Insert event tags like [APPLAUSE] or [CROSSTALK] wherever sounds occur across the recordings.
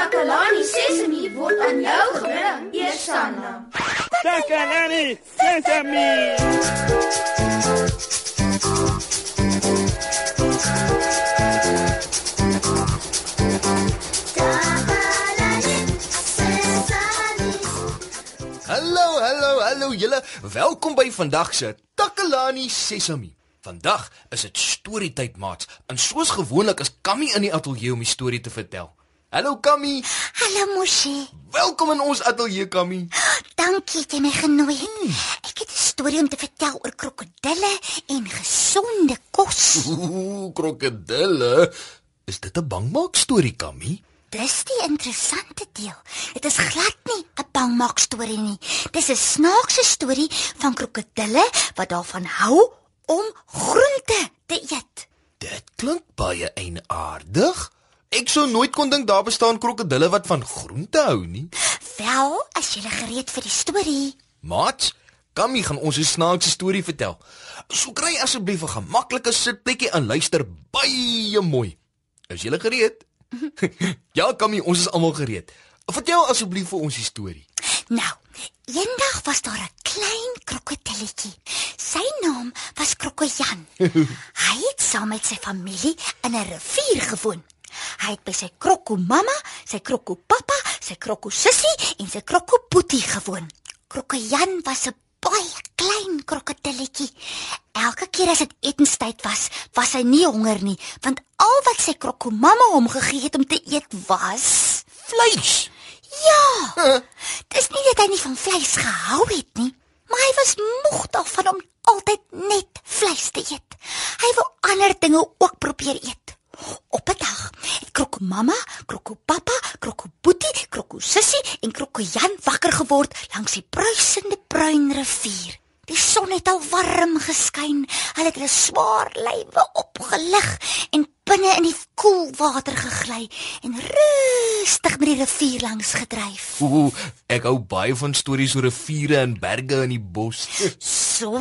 Takalani Sesemi word aan jou gebring, Eersanna. Takalani Sesame. Hallo, hallo, hallo julle. Welkom by vandag se Takalani Sesami. Vandag is dit storietyd maats. En soos gewoonlik is Kammy in die ateljee om die storie te vertel. Hallo Kammy. Hallo Moshi. Welkom in ons ateljee Kammy. Dankie dat jy my genooi het. Ek het 'n storie om te vertel oor krokodille en gesonde kos. Ooh, krokodille. Is dit 'n bangmaak storie Kammy? Dis die interessante deel. Dit is glad nie 'n bangmaak storie nie. Dis 'n snaakse storie van krokodille wat daarvan hou om groente te eet. Dit klink baie eienaardig. Ek sou nooit kon dink daar bestaan krokodille wat van groente hou nie. Wel, as jy gereed vir die storie. Maat, Kammy gaan ons 'n snaakse storie vertel. So kry asseblief 'n gemaklike sitplekkie en luister baie mooi. Is julle gereed? [LAUGHS] ja, Kammy, ons is almal gereed. Vertel asseblief vir ons die storie. Nou, eendag was daar 'n klein krokodilletjie. Sy naam was Krokojan. [LAUGHS] Hy het saam met sy familie in 'n rivier gewoon. Hy het by sy krokomamma, sy krokopappa, sy krokosussie en sy krokopoetie gewoon. Krokojan was 'n baie klein krokodilletjie. Elke keer as dit etenstyd was, was hy nie honger nie, want al wat sy krokomamma hom gegee het om te eet was Vleis. Ja. Dis nie dat hy nie van vleis gehou het nie, maar hy was moeg daarvan om altyd net vleis te eet. Hy wou ander dinge ook probeer eet. Op 'n dag het Krokomamma, Krokopappa, Krokoboetie, Krokosussie en Krokojan wakker geword langs die bruisende bruin rivier. Die son het al warm geskyn. Hulle het hulle swaar lywe opgelig en binne in die koel water gegly en rustig met die rivier langs gedryf. Ooh, ek hou baie van stories oor riviere en berge in die bos. So,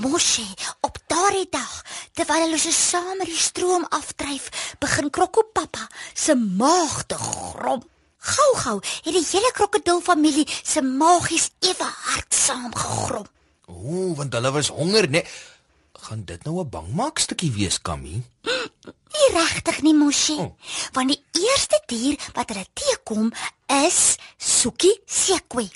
Moshi, op daardie dag, terwyl hulle so saam met die stroom afdryf, begin Krokopappa se maag te grom. Gou-gou het die hele krokodilfamilie se maagies ewe hard saamgegrom. Ooh, want hulle was honger, né? Gaan dit nou 'n bangmaak stukkie wees, Kammy? [GASPS] Nie regtig nie, Moshi. Oh. Want die eerste dier wat hulle teekom is Suki Sekwe.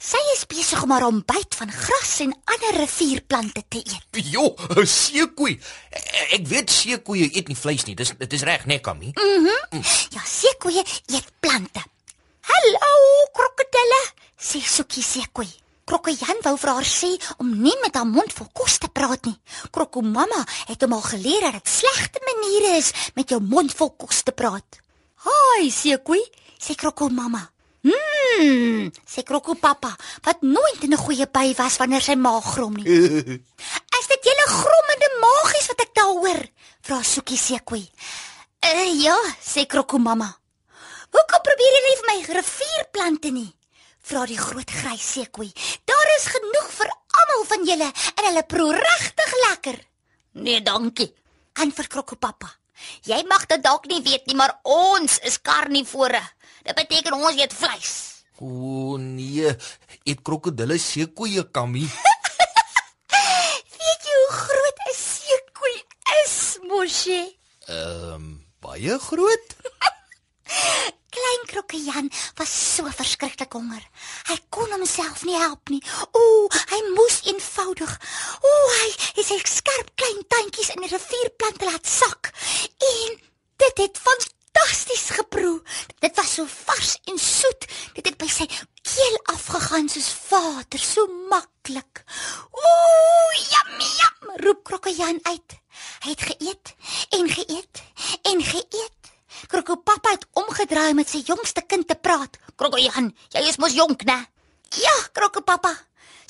Sy is besig om haar ontbyt van gras en ander rivierplante te eet. Jo, 'n [LAUGHS] seekoei. E- Ek weet seekoeie eet nie vleis nie. Dis dit is reg, né, Kammy? Ja, Sekwe eet plante. "Hallo, krokodille," sê Suki Sekwe. Krokojan wou vir haar sê om nie met haar mond vol kos te praat nie. Krokomamma het hom al geleer dat dit slegte maniere is met jou mond vol kos te praat. "Haai, Sekwe," sê krokomamma. "Mmm," sê krokopappa, wat nooit in 'n goeie by was wanneer sy maag grom nie. [LAUGHS] "Is dit julle grommende maagies wat ek daar hoor?" vra Suki Sekwe. "Uh ja," sê krokomamma. Hoekom probeer jy nie vir my rivierplante nie? Vra die groot grys seekoei. Daar is genoeg vir almal van julle en hulle proe regtig lekker. Nee, dankie. Antwoord krokopappa. Jy mag dit dalk nie weet nie, maar ons is karnivore. Dit beteken ons eet vleis. O nee, eet krokodille seekoeie, Kammy? [LAUGHS] Weet jy hoe groot 'n seekoei is, Moshi? Ehm, um, baie groot? [LAUGHS] Klein Krokkejan was so verskriklik honger. Hy kon homself nie help nie. Ooh, hy moes eenvoudig. Ooh, hy het sy skerp klein tandjies in die rivierplante laat sak. En dit het fantasties geproe. Dit was so vars en soet. Dit het by sy keel afgegaan soos water, so maklik. Ooh, yummy, yum, roep Krokkejan uit. Hy het geëet en geëet en geëet. Krokopappa het omgedraai om met sy jongste kind te praat. Krokojan, jy is mos jonk, né? Ja, Krokopappa.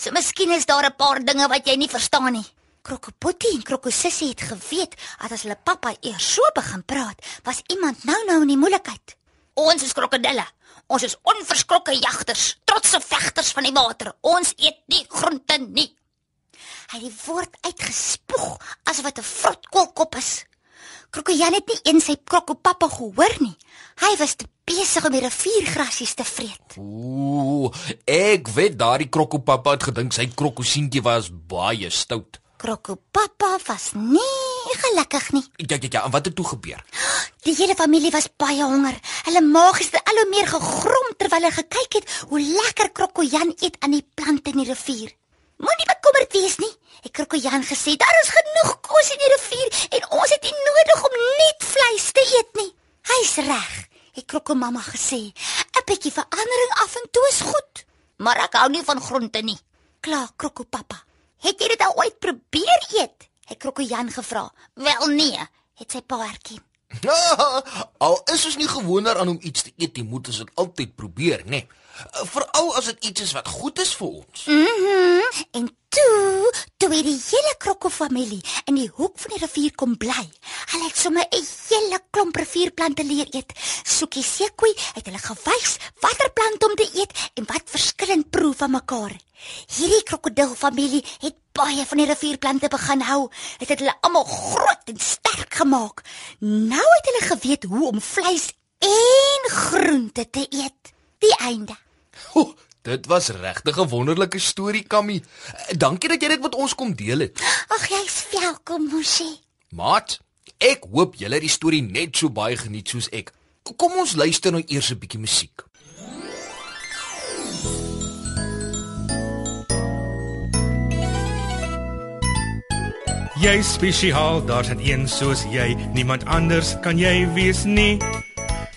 So miskien is daar 'n paar dinge wat jy nie verstaan nie. Krokopotie en Krokosussie het geweet dat as hulle pappa eers so begin praat, was iemand nou-nou in die moeilikheid. Ons is krokodille. Ons is onverskrokke jagters, trotse vegters van die water. Ons eet nie groente nie. Hy het die woord uitgespoeg asof dit 'n vrotkoolkop is. Krokojan het nie eens sy krokopappa gehoor nie. Hy was te besig om die riviergrasies te vreet. Ooh, ek weet daardie krokopappa het gedink sy krokosientjie was baie stout. Krokopappa was nie gelukkig nie. Ja ja ja, en wat het toe gebeur? Die hele familie was baie honger. Hulle maag het al hoe meer gegrom terwyl hulle gekyk het hoe lekker Krokojan eet aan die plante in die rivier. Moenie bekommerd wees nie, het Krokojan gesê. Daar is genoeg kos in die rivier en ons het nie nodig om net vleis te eet nie. Hy's reg, het Krokomamma gesê. 'n Bietjie verandering af en toe is goed, maar ek hou nie van groente nie. Klaar, Krokopappa. Het jy dit al ooit probeer eet? Het Krokojan gevra. Wel nee, het sy pa erken. [LAUGHS] al is ons nie gewoond daaraan om iets te eet nie, moet ons dit altyd probeer, né? Nee. Veral as dit iets is wat goed is vir ons. Mhm. Mm en toe, toe het die hele krokofamilie in die hoek van die rivier kom bly. Hulle het sommer 'n hele klomp rivierplante leer eet. Soekie Sekoe het hulle gewys watter plant om te eet en wat verskillend proe van mekaar. Hierdie krokodilfamilie het baie van die rivierplante begin hou. Dit het hulle almal groot en sterk gemaak. Nou het hulle geweet hoe om vleis en groente te eet. Die einde. Oh, dit was regtig 'n wonderlike storie, Kammy. Dankie dat jy dit met ons kom deel het. Ag, jy's welkom, Moshi. Maat, ek hoop julle het die storie net so baie geniet soos ek. Kom ons luister nou eers 'n bietjie musiek. Jy spesiaal, daar's net een soos jy, niemand anders kan jy wees nie.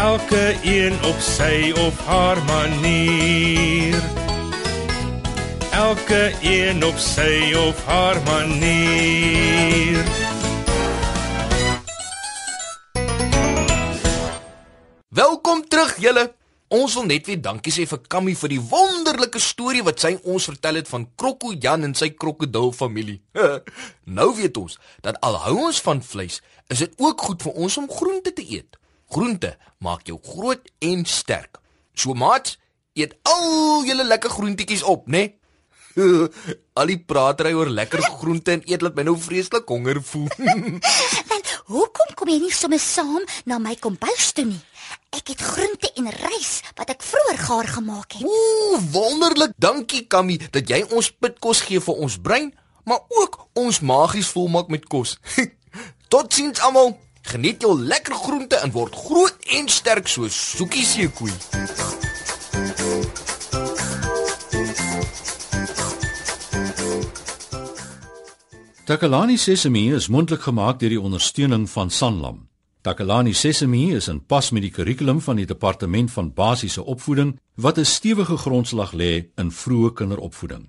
elke een op sy of haar manier elke een op sy of haar manier Welkom terug julle. Ons wil net weer dankie sê vir Kammy vir die wonderlike storie wat sy ons vertel het van Krokko Jan en sy krokodilfamilie. [LAUGHS] nou weet ons dat al hou ons van vleis, is dit ook goed vir ons om groente te eet. Groente maak jou groot en sterk. So maat, eet al julle lekker groentjies op, né? Nee? [LAUGHS] al die pratery oor lekker groente en eet laat my nou vreeslik honger voel. [LAUGHS] Wel, hoekom kom jy nie sommer saam na my kombuis toe nie? Ek het groente en rys wat ek vroeër gaar gemaak het. Ooh, wonderlik. Dankie Kammy dat jy ons pitkos gee vir ons brein, maar ook ons magies volmaak met kos. [LAUGHS] Totsiens almal. Geniet jou lekker groente en word groot en sterk soos Soekie seekoei. Takalani Sesemi is mondelik gemaak deur die ondersteuning van Sanlam. Takalani Sesemi is in pas met die kurrikulum van die departement van basiese opvoeding wat 'n stewige grondslag lê in vroeë kinderopvoeding.